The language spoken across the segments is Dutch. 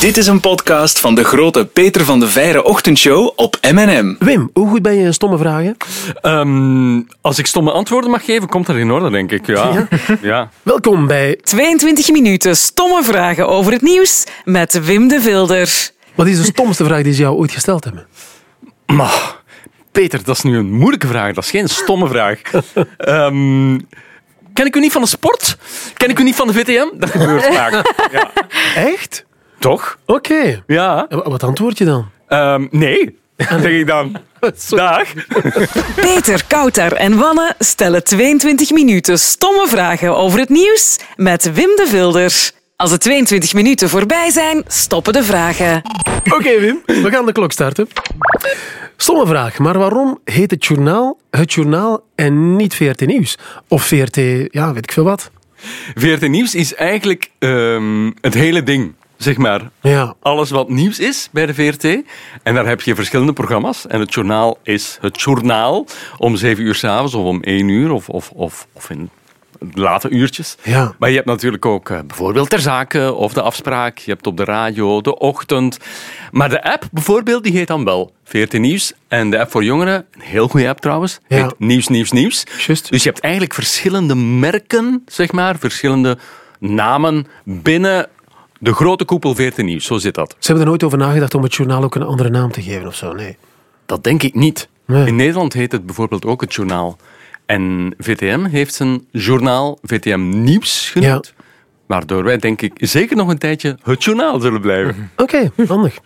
Dit is een podcast van de grote Peter van de Veire ochtendshow op M&M. Wim, hoe goed ben je in stomme vragen? Ehm, als ik stomme antwoorden mag geven, komt dat in orde, denk ik. Ja. ja. Welkom bij... 22 minuten stomme vragen over het nieuws met Wim de Vilder. Wat is de stomste vraag die ze jou ooit gesteld hebben? Maar, Peter, dat is nu een moeilijke vraag. Dat is geen stomme vraag. Ehm, ken ik u niet van de sport? Ken ik u niet van de VTM? Dat gebeurt vaak. Ja. Echt? Toch? Oké. Ja. En Wat antwoord je dan? Ehm, nee, zeg ik dan. Dag. Peter, Kouter en Wanne stellen 22 minuten stomme vragen over het nieuws met Wim de Vilder. Als de 22 minuten voorbij zijn, stoppen de vragen. Oké, Wim, we gaan de klok starten. Stomme vraag, maar waarom heet het journaal het journaal en niet VRT Nieuws? Of VRT, ja, weet ik veel wat. VRT Nieuws is eigenlijk ehm, het hele ding, zeg maar. Ja. Alles wat nieuws is bij de VRT. En daar heb je verschillende programma's. En het journaal is het journaal om zeven uur s'avonds of om één uur of, of, of, of in late uurtjes. Ja. Maar je hebt natuurlijk ook eh, bijvoorbeeld ter zake of de afspraak. Je hebt op de radio de ochtend. Maar de app bijvoorbeeld, die heet dan wel VRT Nieuws. En de app voor jongeren, een heel goede app trouwens, Ja. heet Nieuws, Nieuws, Nieuws. Dus je hebt eigenlijk verschillende merken, zeg maar, verschillende namen binnen de grote koepel VRT Nieuws. Zo zit dat. Ze hebben er nooit over nagedacht om het journaal ook een andere naam te geven of zo, nee. Dat denk ik niet. Nee. In Nederland heet het bijvoorbeeld ook het journaal. En VTM heeft zijn journaal VTM Nieuws genoemd. Waardoor wij, denk ik, zeker nog een tijdje het journaal zullen blijven. Oké, handig.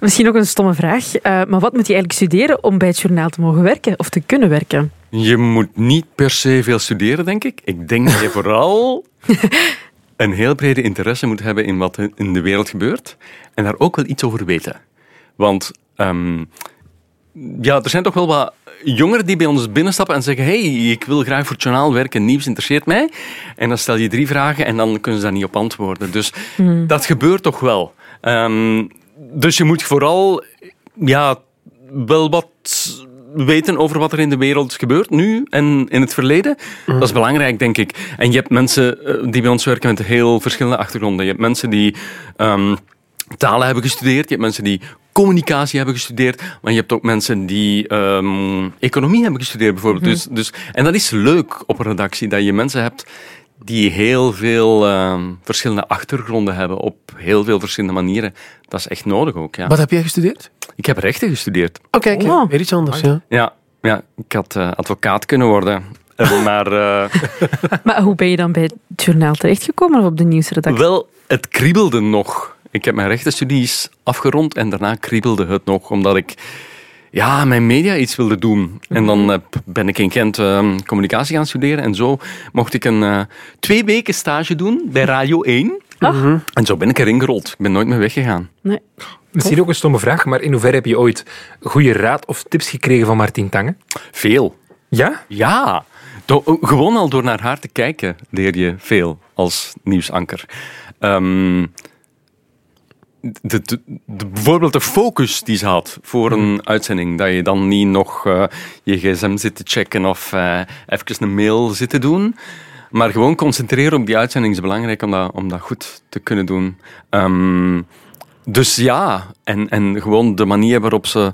Misschien ook een stomme vraag, eh, maar wat moet je eigenlijk studeren om bij het journaal te mogen werken of te kunnen werken? Je moet niet per se veel studeren, denk ik. Ik denk dat je vooral een heel brede interesse moet hebben in wat in de wereld gebeurt. En daar ook wel iets over weten. Want ehm, ja, er zijn toch wel wat jongeren die bij ons binnenstappen en zeggen hey, ik wil graag voor het journaal werken, nieuws interesseert mij. En dan stel je drie vragen en dan kunnen ze daar niet op antwoorden. Dus dat gebeurt toch wel. Ehm, dus je moet vooral ja, wel wat weten over wat er in de wereld gebeurt, nu en in het verleden. Dat is belangrijk, denk ik. En je hebt mensen eh, die bij ons werken met heel verschillende achtergronden. Je hebt mensen die ehm, talen hebben gestudeerd, je hebt mensen die communicatie hebben gestudeerd, maar je hebt ook mensen die ehm, economie hebben gestudeerd, bijvoorbeeld. dus, dus, en dat is leuk op een redactie, dat je mensen hebt die heel veel ehm, verschillende achtergronden hebben op heel veel verschillende manieren. Dat is echt nodig ook, ja. Wat heb jij gestudeerd? Ik heb rechten gestudeerd. Oké, kijk, Oh. weer iets anders, ja. Ja, ja ik had eh, advocaat kunnen worden. Eh, maar eh, Maar hoe ben je dan bij het journaal terechtgekomen of op de nieuwsredactie? wel, het kriebelde nog. Ik heb mijn rechtenstudies afgerond en daarna kriebelde het nog, omdat ik ja, mijn media iets wilde doen. En dan eh, ben ik in Gent eh, communicatie gaan studeren en zo mocht ik een eh, twee weken stage doen bij Radio 1. En zo ben ik erin gerold. Ik ben nooit meer weggegaan. Nee. Misschien ook een stomme vraag, maar in hoeverre heb je ooit goede raad of tips gekregen van Martien Tange? Veel. Ja? Ja, Do- gewoon al door naar haar te kijken leer je veel als nieuwsanker. Ehm, de, de, de- bijvoorbeeld de focus die ze had voor een uitzending, dat je dan niet nog eh, je gsm zit te checken of eh even een mail zit te doen. Maar gewoon concentreren op die uitzending is belangrijk om dat, om dat goed te kunnen doen. Ehm, dus ja, en, en gewoon de manier waarop ze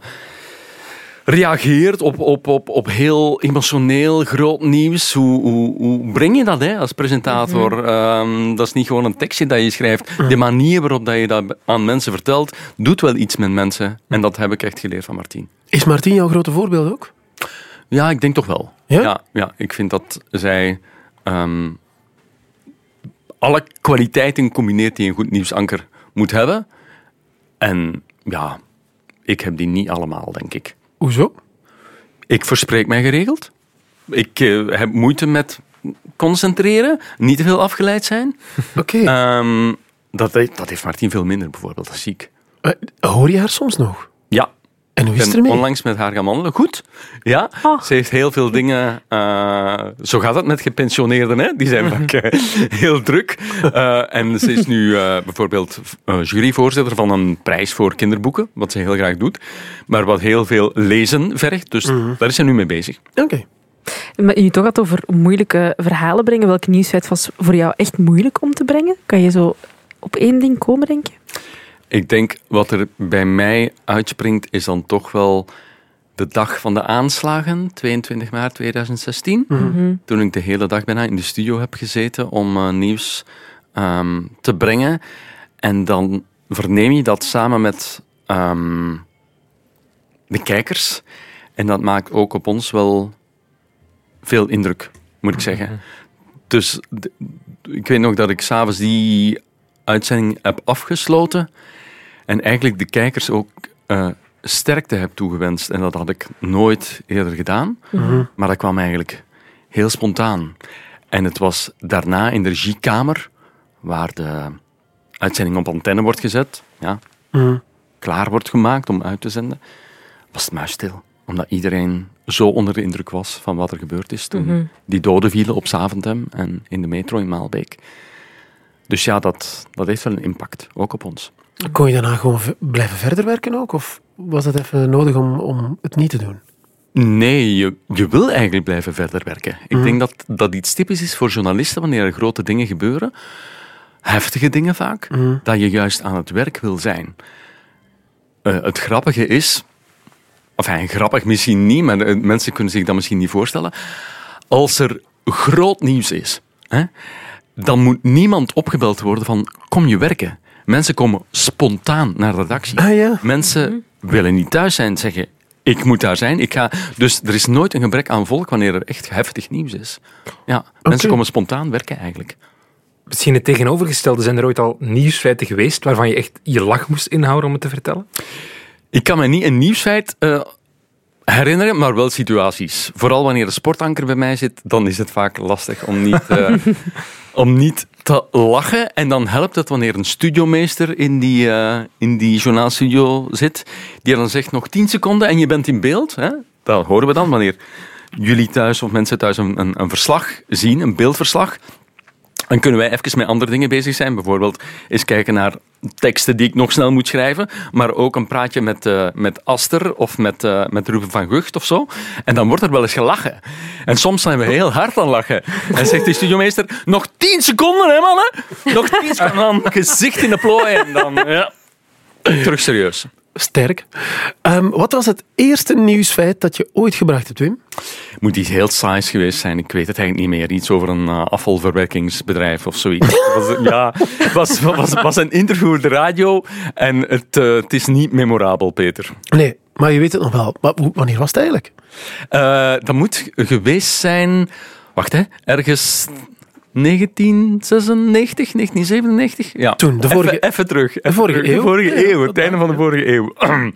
reageert op, op, op, op heel emotioneel groot nieuws. Hoe, hoe, hoe breng je dat hè, als presentator? Ehm, dat is niet gewoon een tekstje dat je schrijft. De manier waarop dat je dat aan mensen vertelt, doet wel iets met mensen. En dat heb ik echt geleerd van Martien. Is Martien jouw grote voorbeeld ook? Ja, ik denk toch wel. Ja? Ja, ik vind dat zij ehm, alle kwaliteiten combineert die een goed nieuwsanker moet hebben. En ja, ik heb die niet allemaal, denk ik. Hoezo? Ik verspreek mij geregeld. Ik eh, heb moeite met concentreren, niet te veel afgeleid zijn. Oké. Ehm, dat, dat heeft Martien veel minder, bijvoorbeeld. Dat is ziek. Eh, hoor je haar soms nog? Ja, En hoe ik is het ben ermee? onlangs met haar gaan wandelen. Goed. Ja, Oh. ze heeft heel veel dingen... eh, zo gaat het met gepensioneerden, hè? Die zijn vaak eh, heel druk. Eh, en ze is nu eh, bijvoorbeeld juryvoorzitter van een prijs voor kinderboeken, wat ze heel graag doet. Maar wat heel veel lezen vergt. Dus daar is ze nu mee bezig. Oké. Maar je toch had over moeilijke verhalen brengen. Welk nieuwsfeit was voor jou echt moeilijk om te brengen? Kan je zo op één ding komen, denk je? Ik denk wat er bij mij uitspringt is dan toch wel de dag van de aanslagen, 22 maart 2016. Toen ik de hele dag bijna in de studio heb gezeten om eh, nieuws ehm, te brengen. En dan verneem je dat samen met ehm, de kijkers. En dat maakt ook op ons wel veel indruk, moet ik zeggen. Dus d- ik weet nog dat ik s'avonds die uitzending heb afgesloten. En eigenlijk de kijkers ook eh, sterkte heb toegewenst. En dat had ik nooit eerder gedaan. Maar dat kwam eigenlijk heel spontaan. En het was daarna in de regiekamer, waar de uitzending op antenne wordt gezet, ja, klaar wordt gemaakt om uit te zenden, was het muisstil. Omdat iedereen zo onder de indruk was van wat er gebeurd is toen die doden vielen op Zaventem en in de metro in Maalbeek. Dus ja, dat, dat heeft wel een impact, ook op ons. Kon je daarna gewoon blijven verder werken ook? Of was het even nodig om, om het niet te doen? Nee, je, je wil eigenlijk blijven verder werken. Ik denk dat dat iets typisch is voor journalisten wanneer er grote dingen gebeuren, heftige dingen vaak, dat je juist aan het werk wil zijn. Eh, het grappige is, enfin, grappig misschien niet, maar eh, mensen kunnen zich dat misschien niet voorstellen. Als er groot nieuws is, hè, dan moet niemand opgebeld worden van kom je werken. Mensen komen spontaan naar de redactie. Ah ja. Mensen willen niet thuis zijn, zeggen ik moet daar zijn. Ik ga... Dus er is nooit een gebrek aan volk wanneer er echt heftig nieuws is. Ja, mensen komen spontaan werken eigenlijk. Misschien het tegenovergestelde. Zijn er ooit al nieuwsfeiten geweest waarvan je echt je lach moest inhouden om het te vertellen? Ik kan me niet een nieuwsfeit eh, herinneren, maar wel situaties. Vooral wanneer de sportanker bij mij zit, dan is het vaak lastig om niet, eh, om niet te lachen. En dan helpt het wanneer een studiomeester in die, eh, in die journaalstudio zit, die dan zegt nog 10 seconden en je bent in beeld. Hè? Dat horen we dan wanneer jullie thuis of mensen thuis een, een, een verslag zien, een beeldverslag. Dan kunnen wij even met andere dingen bezig zijn. Bijvoorbeeld eens kijken naar teksten die ik nog snel moet schrijven. Maar ook een praatje met, eh, met Aster of met, eh, met Ruben van Gucht of zo. En dan wordt er wel eens gelachen. En soms zijn we heel hard aan lachen. En zegt de studiomeester, nog tien seconden hè mannen? Nog tien seconden. En dan gezicht in de plooi en dan, ja. Terug serieus. Sterk. Ehm, wat was het eerste nieuwsfeit dat je ooit gebracht hebt, Wim? Moet iets heel saais geweest zijn. Ik weet het eigenlijk niet meer. Iets over een eh, afvalverwerkingsbedrijf of zoiets. Het was, ja, het was, was, was een interview op de radio en het, eh, het is niet memorabel, Peter. Nee, maar je weet het nog wel. Maar wanneer was het eigenlijk? Eh, dat moet geweest zijn... Wacht, hè. Ergens 1996, 1997? Ja. Toen, de vorige- Even, even terug. Even vorige terug. eeuw? De vorige eeuw, het einde van de vorige eeuw.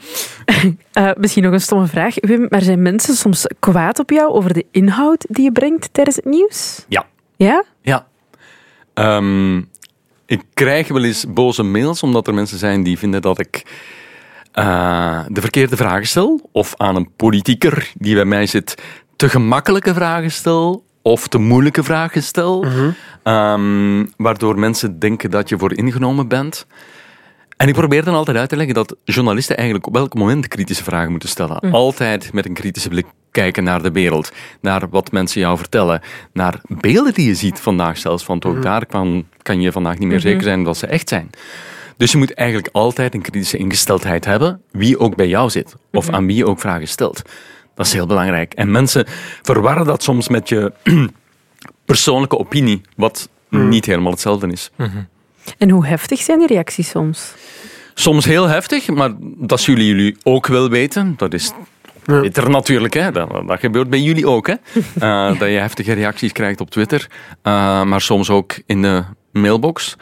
Eh, misschien nog een stomme vraag. Wim, maar zijn mensen soms kwaad op jou over de inhoud die je brengt tijdens het nieuws? Ja. Ja? Ja. Ehm, ik krijg wel eens boze mails omdat er mensen zijn die vinden dat ik eh, de verkeerde vragen stel. Of aan een politicus die bij mij zit te gemakkelijke vragen stel. Of te moeilijke vragen stel. Ehm, waardoor mensen denken dat je voor ingenomen bent. En ik probeer dan altijd uit te leggen dat journalisten eigenlijk op welk moment kritische vragen moeten stellen. Altijd met een kritische blik kijken naar de wereld, naar wat mensen jou vertellen, naar beelden die je ziet vandaag zelfs, want ook daar kan, kan je vandaag niet meer zeker zijn dat ze echt zijn. Dus je moet eigenlijk altijd een kritische ingesteldheid hebben, wie ook bij jou zit, of aan wie je ook vragen stelt. Dat is heel belangrijk. En mensen verwarren dat soms met je persoonlijke opinie, wat niet helemaal hetzelfde is. En hoe heftig zijn die reacties soms? Soms heel heftig, maar dat zullen jullie ook wel weten. Dat is. Twitter natuurlijk, hè. Dat, dat gebeurt bij jullie ook. Hè. Eh, dat je heftige reacties krijgt op Twitter, eh, maar soms ook in de mailbox.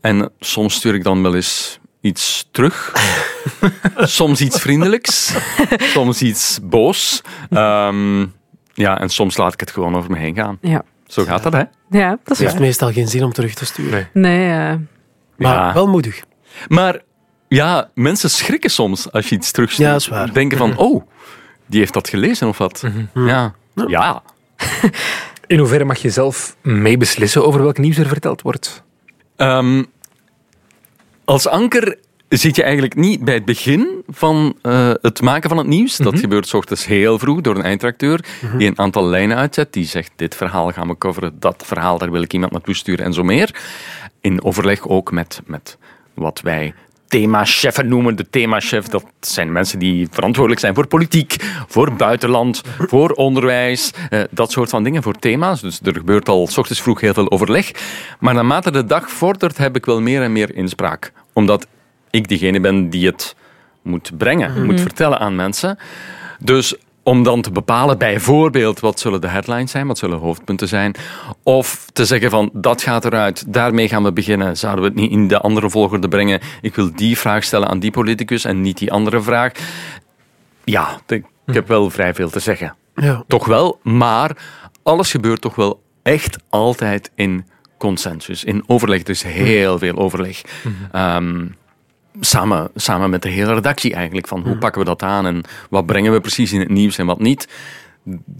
En soms stuur ik dan wel eens iets terug. soms iets vriendelijks, soms iets boos. Ehm, ja, en soms laat ik het gewoon over me heen gaan. Ja, Zo gaat dat, hè? ja dat Het is heeft waar. meestal geen zin om terug te sturen. Nee. Nee, Maar Ja. wel moedig. Maar ja, mensen schrikken soms als je iets terugstuurt. Ja, dat is waar. Denken van, oh, die heeft dat gelezen of wat. Ja. ja. In hoeverre mag je zelf meebeslissen over welk nieuws er verteld wordt? Ehm, als anker zit je eigenlijk niet bij het begin van eh, het maken van het nieuws. Dat gebeurt 's ochtends heel vroeg door een eindredacteur die een aantal lijnen uitzet. Die zegt, dit verhaal gaan we coveren, dat verhaal, daar wil ik iemand naartoe sturen en zo meer. In overleg ook met, met wat wij themacheffen noemen. De themachef, dat zijn mensen die verantwoordelijk zijn voor politiek, voor buitenland, voor onderwijs, eh, dat soort van dingen, voor thema's. Dus er gebeurt al s ochtends vroeg heel veel overleg. Maar naarmate de dag vordert, heb ik wel meer en meer inspraak. Omdat ik degene ben die het moet brengen, moet vertellen aan mensen. Dus om dan te bepalen, bijvoorbeeld, wat zullen de headlines zijn, wat zullen hoofdpunten zijn, of te zeggen van, dat gaat eruit, daarmee gaan we beginnen, zouden we het niet in de andere volgorde brengen, ik wil die vraag stellen aan die politicus en niet die andere vraag. Ja, ik heb wel vrij veel te zeggen. Ja. Toch wel, maar alles gebeurt toch wel echt altijd in consensus, in overleg. Dus heel veel overleg. Ehm, samen, samen met de hele redactie eigenlijk. Van hoe pakken we dat aan en wat brengen we precies in het nieuws en wat niet.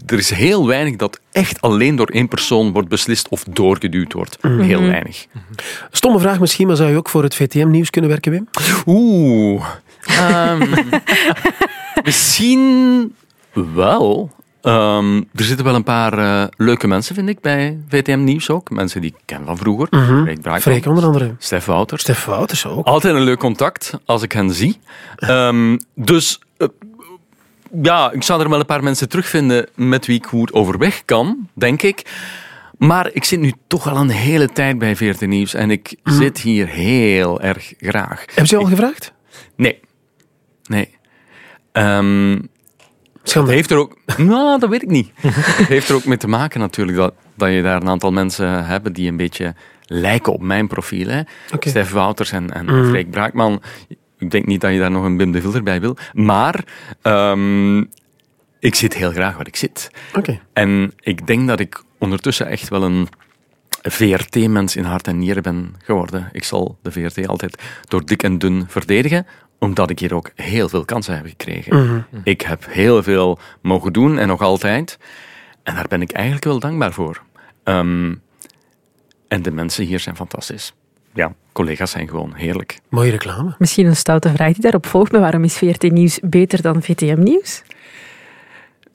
Er is heel weinig dat echt alleen door één persoon wordt beslist of doorgeduwd wordt. Heel weinig. Stomme vraag misschien, maar zou je ook voor het VTM-nieuws kunnen werken, Wim? Oeh. Ehm, misschien wel. Ehm, er zitten wel een paar eh, leuke mensen, vind ik, bij VTM Nieuws ook. Mensen die ik ken van vroeger. Freek onder andere. Stef Wouters. Stef Wouters ook. Altijd een leuk contact als ik hen zie. Ehm, dus eh, ja, ik zou er wel een paar mensen terugvinden met wie ik goed overweg kan, denk ik. Maar ik zit nu toch al een hele tijd bij VRT Nieuws en ik zit hier heel erg graag. Hebben ze je al gevraagd? Nee. Nee. Ehm, Schande. het heeft er ook... Nou, dat weet ik niet. Het heeft er ook mee te maken natuurlijk dat, dat je daar een aantal mensen hebt die een beetje lijken op mijn profiel. Hè. Stef Wouters en, en Freek Braakman. Ik denk niet dat je daar nog een Bim de Vilder bij wil. Maar ehm, ik zit heel graag waar ik zit. Oké. En ik denk dat ik ondertussen echt wel een VRT-mens in hart en nieren ben geworden. Ik zal de VRT altijd door dik en dun verdedigen, omdat ik hier ook heel veel kansen heb gekregen. Ik heb heel veel mogen doen en nog altijd. En daar ben ik eigenlijk wel dankbaar voor. Ehm, en de mensen hier zijn fantastisch. Ja, collega's zijn gewoon heerlijk. Mooie reclame. Misschien een stoute vraag die daarop volgt, maar waarom is VRT Nieuws beter dan VTM Nieuws?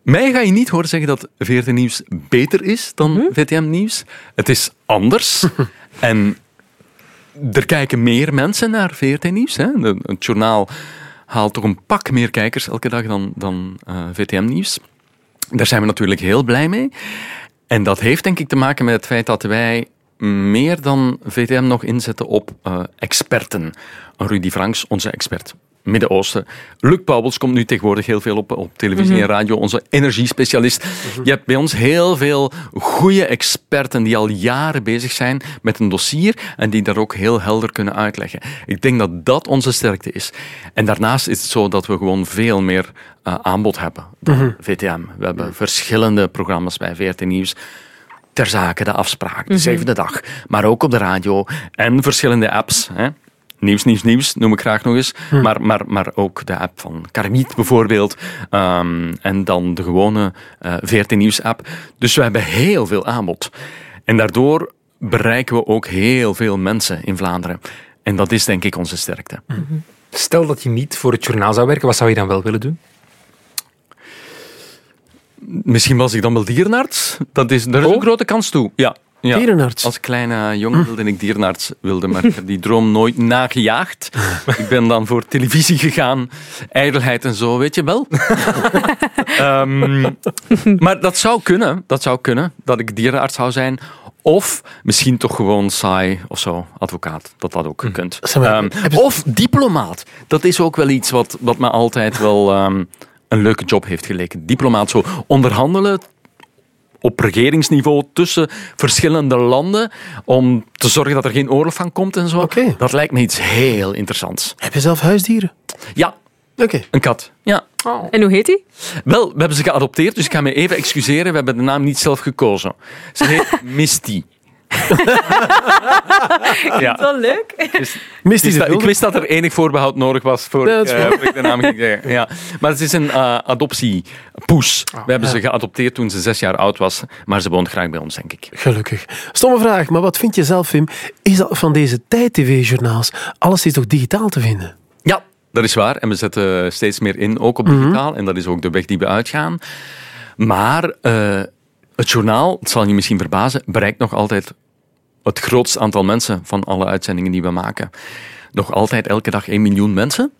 Mij ga je niet horen zeggen dat VRT Nieuws beter is dan VTM Nieuws. Het is anders. en er kijken meer mensen naar VRT Nieuws. Hè. Het journaal haalt toch een pak meer kijkers elke dag dan, dan eh, VTM Nieuws. Daar zijn we natuurlijk heel blij mee. En dat heeft denk ik te maken met het feit dat wij meer dan VTM nog inzetten op eh, experten. Rudy Franks, onze expert Midden-Oosten. Luc Pauwels komt nu tegenwoordig heel veel op, op televisie en radio, onze energiespecialist. Je hebt bij ons heel veel goede experten die al jaren bezig zijn met een dossier en die daar ook heel helder kunnen uitleggen. Ik denk dat dat onze sterkte is. En daarnaast is het zo dat we gewoon veel meer eh, aanbod hebben dan VTM. We hebben verschillende programma's bij VRT Nieuws ter zake, de afspraak, de zevende dag. Maar ook op de radio en verschillende apps. Hè. Nieuws, nieuws, nieuws noem ik graag nog eens. Maar, maar, maar ook de app van Karmiet bijvoorbeeld. Ehm, en dan de gewone eh VRT Nieuws app. Dus we hebben heel veel aanbod. En daardoor bereiken we ook heel veel mensen in Vlaanderen. En dat is denk ik onze sterkte. Stel dat je niet voor het journaal zou werken, wat zou je dan wel willen doen? Misschien was ik dan wel dierenarts. Dat is, daar is Oh. een grote kans toe. Ja. Ja. Dierenarts. Als kleine jongen wilde ik dierenarts wilde, maar ik heb die droom nooit nagejaagd. ik ben dan voor televisie gegaan, ijdelheid en zo, weet je wel. Ehm, maar dat zou kunnen, dat zou kunnen, dat ik dierenarts zou zijn. Of misschien toch gewoon saai of zo, advocaat, dat dat ook kunt. Zeg maar, Ehm, of diplomaat. Dat is ook wel iets wat, wat me altijd wel ehm, een leuke job heeft geleken. Diplomaat, zo onderhandelen op regeringsniveau tussen verschillende landen om te zorgen dat er geen oorlog van komt en zo. Oké. Dat lijkt me iets heel interessants. Heb je zelf huisdieren? Ja, Oké. een kat. Ja. En hoe heet die? Wel, we hebben ze geadopteerd, dus ik ga me even excuseren. We hebben de naam niet zelf gekozen. Ze heet Misty. Ja. Wel leuk. Dus, Misty dus de dat- ik wist dat er enig voorbehoud nodig was voor, Ja, dat is eh, ik de naam ging zeggen. Ja. Maar het is een eh, adoptiepoes. We hebben ze geadopteerd toen ze zes jaar oud was, maar ze woont graag bij ons, denk ik. Gelukkig. Stomme vraag, maar wat vind je zelf, Wim? Is dat van deze tijd-tv-journaals? Alles is toch digitaal te vinden? Ja, dat is waar. En we zetten steeds meer in, ook op digitaal. En dat is ook de weg die we uitgaan. Maar eh, het journaal, het zal je misschien verbazen, bereikt nog altijd het grootste aantal mensen van alle uitzendingen die we maken. nog altijd elke dag 1 miljoen mensen.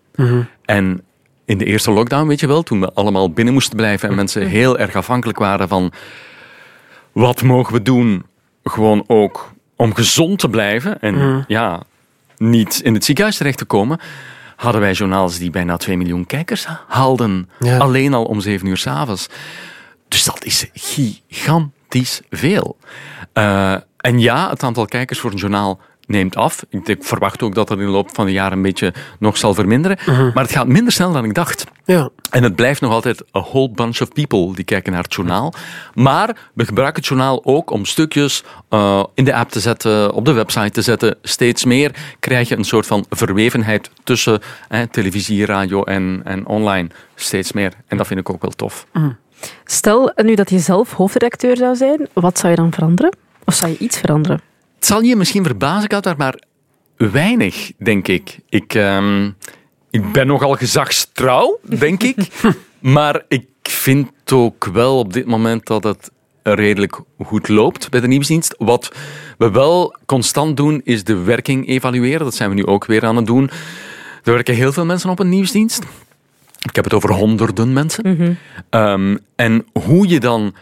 En in de eerste lockdown, weet je wel, toen we allemaal binnen moesten blijven en mensen heel erg afhankelijk waren van wat mogen we doen, gewoon ook om gezond te blijven en ja, niet in het ziekenhuis terecht te komen, hadden wij journaals die bijna 2 miljoen kijkers haalden. Ja. Alleen al om 7 uur s'avonds. Dus dat is gigantisch veel. Eh, en ja, het aantal kijkers voor een journaal neemt af. Ik, verwacht ook dat dat in de loop van de jaren een beetje nog zal verminderen. Maar het gaat minder snel dan ik dacht. Ja. En het blijft nog altijd a whole bunch of people die kijken naar het journaal. Maar we gebruiken het journaal ook om stukjes eh, in de app te zetten, op de website te zetten. Steeds meer krijg je een soort van verwevenheid tussen eh, televisie, radio en, en online. Steeds meer. En dat vind ik ook wel tof. Stel nu dat je zelf hoofdredacteur zou zijn, wat zou je dan veranderen? Of zou je iets veranderen? Het zal je misschien verbazen, Kouter, maar weinig, denk ik. Ik, ehm, ik ben nogal gezagstrouw, denk ik. maar ik vind ook wel op dit moment dat het redelijk goed loopt bij de nieuwsdienst. Wat we wel constant doen, is de werking evalueren. Dat zijn we nu ook weer aan het doen. Er werken heel veel mensen op een nieuwsdienst. Ik heb het over honderden mensen. Ehm, en hoe je dan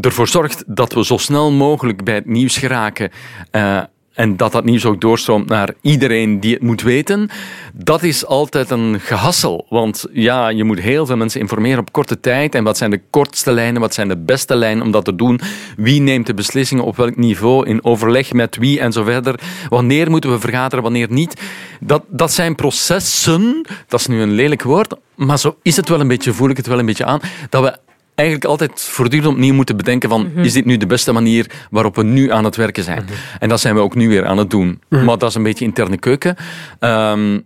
ervoor zorgt dat we zo snel mogelijk bij het nieuws geraken. eh, en dat dat nieuws ook doorstroomt naar iedereen die het moet weten. Dat is altijd een gehassel. Want ja, je moet heel veel mensen informeren op korte tijd. En wat zijn de kortste lijnen, wat zijn de beste lijnen om dat te doen? Wie neemt de beslissingen op welk niveau? In overleg met wie en zo verder. Wanneer moeten we vergaderen, wanneer niet? Dat, dat zijn processen. Dat is nu een lelijk woord. Maar zo is het wel een beetje, voel ik het wel een beetje aan. Dat we eigenlijk altijd voortdurend opnieuw moeten bedenken van is dit nu de beste manier waarop we nu aan het werken zijn? En dat zijn we ook nu weer aan het doen. Maar dat is een beetje interne keuken. Ehm,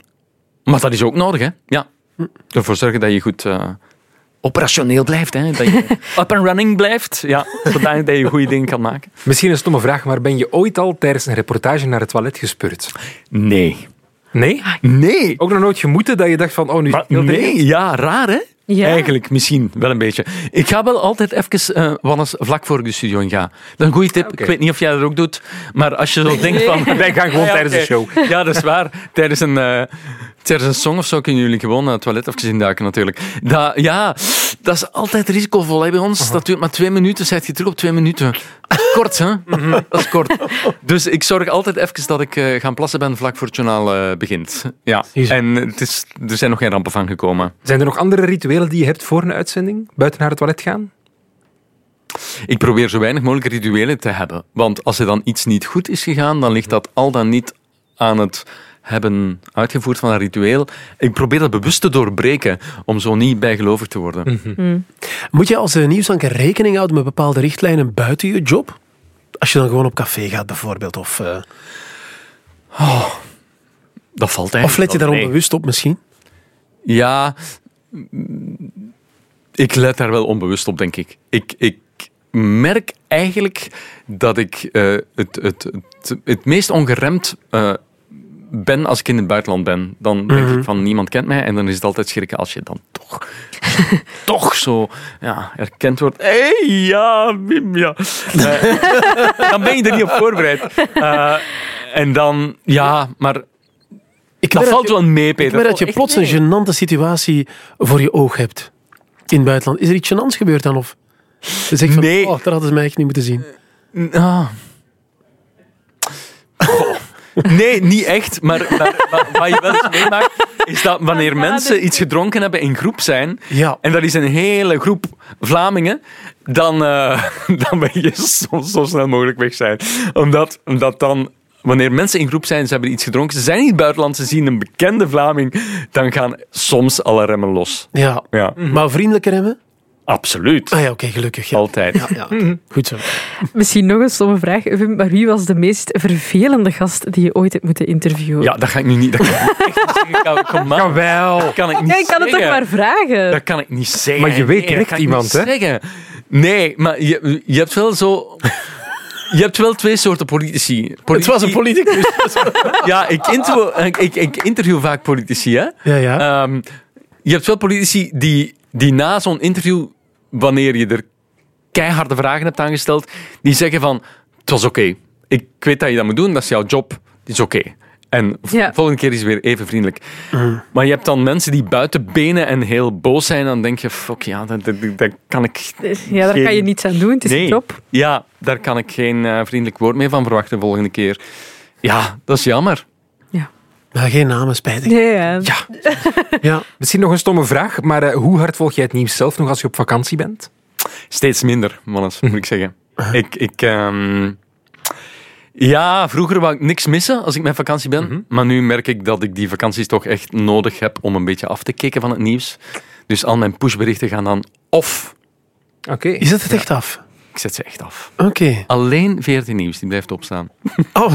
maar dat is ook nodig, hè? Ja. Ervoor zorgen dat je goed eh, operationeel blijft, hè? Dat je up and running blijft. Ja, zodat je goede dingen kan maken. Misschien een stomme vraag, maar ben je ooit al tijdens een reportage naar het toilet gespurt? Nee. Nee? Nee. Ook nog nooit gemoeten dat je dacht van, oh, nu Maar nee, ja, raar hè? Ja. Eigenlijk misschien wel een beetje. Ik ga wel altijd even, eh Wannes, vlak voor ik de studio in ga. Dat is een goede tip. oké. Ik weet niet of jij dat ook doet. Maar als je zo denkt van... Wij gaan gewoon Ja, tijdens de oké. show. Ja, dat is waar. Tijdens een, eh, tijdens een song of zo kunnen jullie gewoon naar het toilet even induiken natuurlijk. Dat, ja, dat is altijd risicovol hè, bij ons. Dat duurt maar twee minuten. Zet je terug op twee minuten. Is kort, hè? Dat is kort. Dus ik zorg altijd even dat ik eh, gaan plassen ben vlak voor het journaal eh, begint. Ja. En het is, er zijn nog geen rampen van gekomen. Zijn er nog andere rituelen die je hebt voor een uitzending? Buiten naar het toilet gaan? Ik probeer zo weinig mogelijk rituelen te hebben. Want als er dan iets niet goed is gegaan, dan ligt dat al dan niet aan het hebben uitgevoerd van een ritueel. Ik probeer dat bewust te doorbreken, om zo niet bijgelovig te worden. Moet je als eh, nieuwsanker rekening houden met bepaalde richtlijnen buiten je job? Als je dan gewoon op café gaat bijvoorbeeld. Of, eh, Dat valt eigenlijk of let je daar onbewust op misschien? Ja, mm, ik let daar wel onbewust op, denk ik. Ik, ik merk eigenlijk dat ik eh, het, het, het, het meest ongeremd eh, ben als ik in het buitenland ben. Dan denk ik van niemand kent mij en dan is het altijd schrikken als je dan toch, toch zo ja, erkend wordt. Hé, hey, ja, Wim, ja. Eh, dan ben je er niet op voorbereid. Eh, en dan, ja, maar Ik dat valt je- wel mee, Peter. Ik weet dat je Oh, plots een gênante situatie voor je oog hebt. In het buitenland. Is er iets gênants gebeurd dan? Of je zegt van, Nee. oh, dat hadden ze mij echt niet moeten zien. Ah. Nee, niet echt. Maar, maar, maar wat je wel eens meemaakt, is dat wanneer mensen iets gedronken hebben in groep zijn, Ja. en dat is een hele groep Vlamingen, dan, eh, dan ben je zo, zo snel mogelijk weg zijn. Omdat, omdat dan, wanneer mensen in groep zijn, ze hebben iets gedronken, ze zijn in het buitenland, ze zien een bekende Vlaming, dan gaan soms alle remmen los. Ja. Ja, Maar vriendelijker hebben? Absoluut. Ah ja, oké, gelukkig. Ja. Altijd. Ja, ja, oké. Goed zo. Misschien nog een stomme vraag, Wim, maar wie was de meest vervelende gast die je ooit hebt moeten interviewen? Ja, dat ga ik nu niet. Dat kan ik niet zeggen. Kom- Kom maar. Jawel. Dat kan ik niet Ja, ik kan het toch maar vragen. Dat kan ik niet zeggen. Maar je weet direct iemand, hè? Zeggen. Nee, maar je, je hebt wel zo... Je hebt wel twee soorten politici. Het was een politicus. Ja, ik interview, ik, ik, ik interview vaak politici. Hè? Ja, ja. Ehm, je hebt wel politici die, die na zo'n interview, wanneer je er keiharde vragen hebt aangesteld, die zeggen van, het was oké. Ik weet dat je dat moet doen, dat is jouw job, het is oké. En Ja. volgende keer is hij weer even vriendelijk. Maar je hebt dan mensen die buiten benen en heel boos zijn. Dan denk je, fuck ja, dat, dat, dat kan ik... Ja, daar Geen- kan je niets aan doen. Het is nee. een job. Ja, daar kan ik geen eh, vriendelijk woord meer van verwachten de volgende keer. Ja, dat is jammer. Maar geen namen, spijtig. Nee, ja. Ja, Ja. misschien nog een stomme vraag, maar eh, hoe hard volg jij het nieuws zelf nog als je op vakantie bent? Steeds minder, mannes, moet ik zeggen. Ik, ik, ehm, ja, vroeger wou ik niks missen als ik met vakantie ben. Maar nu merk ik dat ik die vakanties toch echt nodig heb om een beetje af te kicken van het nieuws. Dus al mijn pushberichten gaan dan off. Oké. Je zet het echt af. Ik zet ze echt af. Oké. Alleen 14 nieuws, die blijft opstaan. Oh,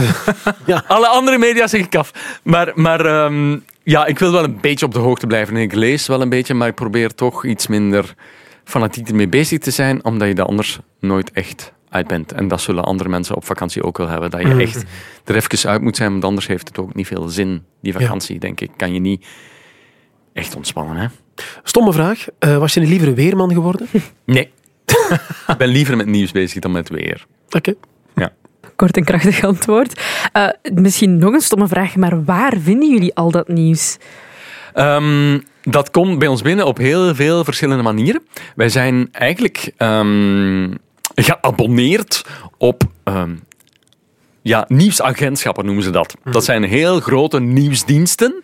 Alle andere media zeg ik af. Maar, maar ehm, ja, ik wil wel een beetje op de hoogte blijven. En ik lees wel een beetje, maar ik probeer toch iets minder fanatiek ermee bezig te zijn, omdat je er anders nooit echt uit bent. En dat zullen andere mensen op vakantie ook wel hebben. Dat je echt er even uit moet zijn, want anders heeft het ook niet veel zin, die vakantie, denk ik. Kan je niet echt ontspannen, hè? stomme vraag. Eh, was je een liever weerman geworden? Nee. Ik ben liever met nieuws bezig dan met weer. Oké. Kort en krachtig antwoord. Eh, misschien nog een stomme vraag, maar waar vinden jullie al dat nieuws? Ehm, dat komt bij ons binnen op heel veel verschillende manieren. Wij zijn eigenlijk ehm, geabonneerd op ehm, ja, nieuwsagentschappen, noemen ze dat. Dat zijn heel grote nieuwsdiensten,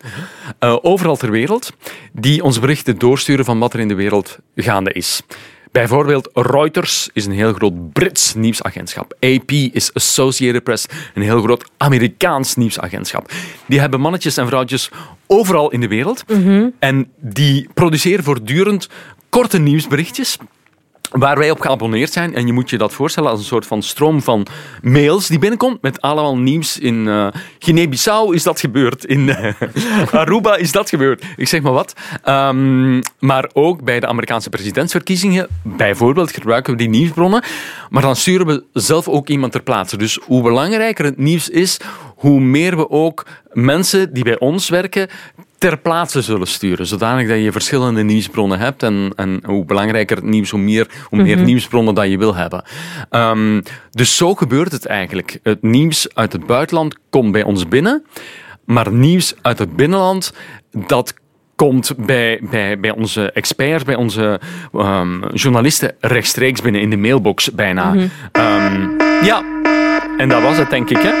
eh, overal ter wereld, die ons berichten doorsturen van wat er in de wereld gaande is. Bijvoorbeeld Reuters is een heel groot Brits nieuwsagentschap. AP is Associated Press, een heel groot Amerikaans nieuwsagentschap. Die hebben mannetjes en vrouwtjes overal in de wereld. En die produceren voortdurend korte nieuwsberichtjes waar wij op geabonneerd zijn. En je moet je dat voorstellen als een soort van stroom van mails die binnenkomt met allemaal nieuws. In eh Guinea-Bissau is dat gebeurd. In eh, Aruba is dat gebeurd. Ik zeg maar wat. Ehm, maar ook bij de Amerikaanse presidentsverkiezingen, bijvoorbeeld, gebruiken we die nieuwsbronnen. Maar dan sturen we zelf ook iemand ter plaatse. Dus hoe belangrijker het nieuws is, hoe meer we ook mensen die bij ons werken ter plaatse zullen sturen. Zodanig dat je verschillende nieuwsbronnen hebt. En, en hoe belangrijker het nieuws, hoe meer, hoe meer nieuwsbronnen dat je wil hebben. Ehm, dus zo gebeurt het eigenlijk. Het nieuws uit het buitenland komt bij ons binnen. Maar nieuws uit het binnenland, dat komt bij, bij, bij onze experts, bij onze ehm, journalisten rechtstreeks binnen in de mailbox bijna. Ehm, ja, en dat was het denk ik. Hè?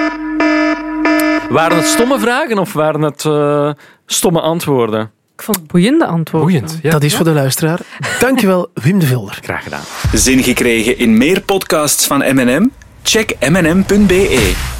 Waren het stomme vragen of waren het eh, stomme antwoorden? Ik vond het boeiende antwoorden. Boeiend. Ja. Dat is voor de luisteraar. Dankjewel, Wim de Vilder. Graag gedaan. Zin gekregen in meer podcasts van M&M? Check mnm.be.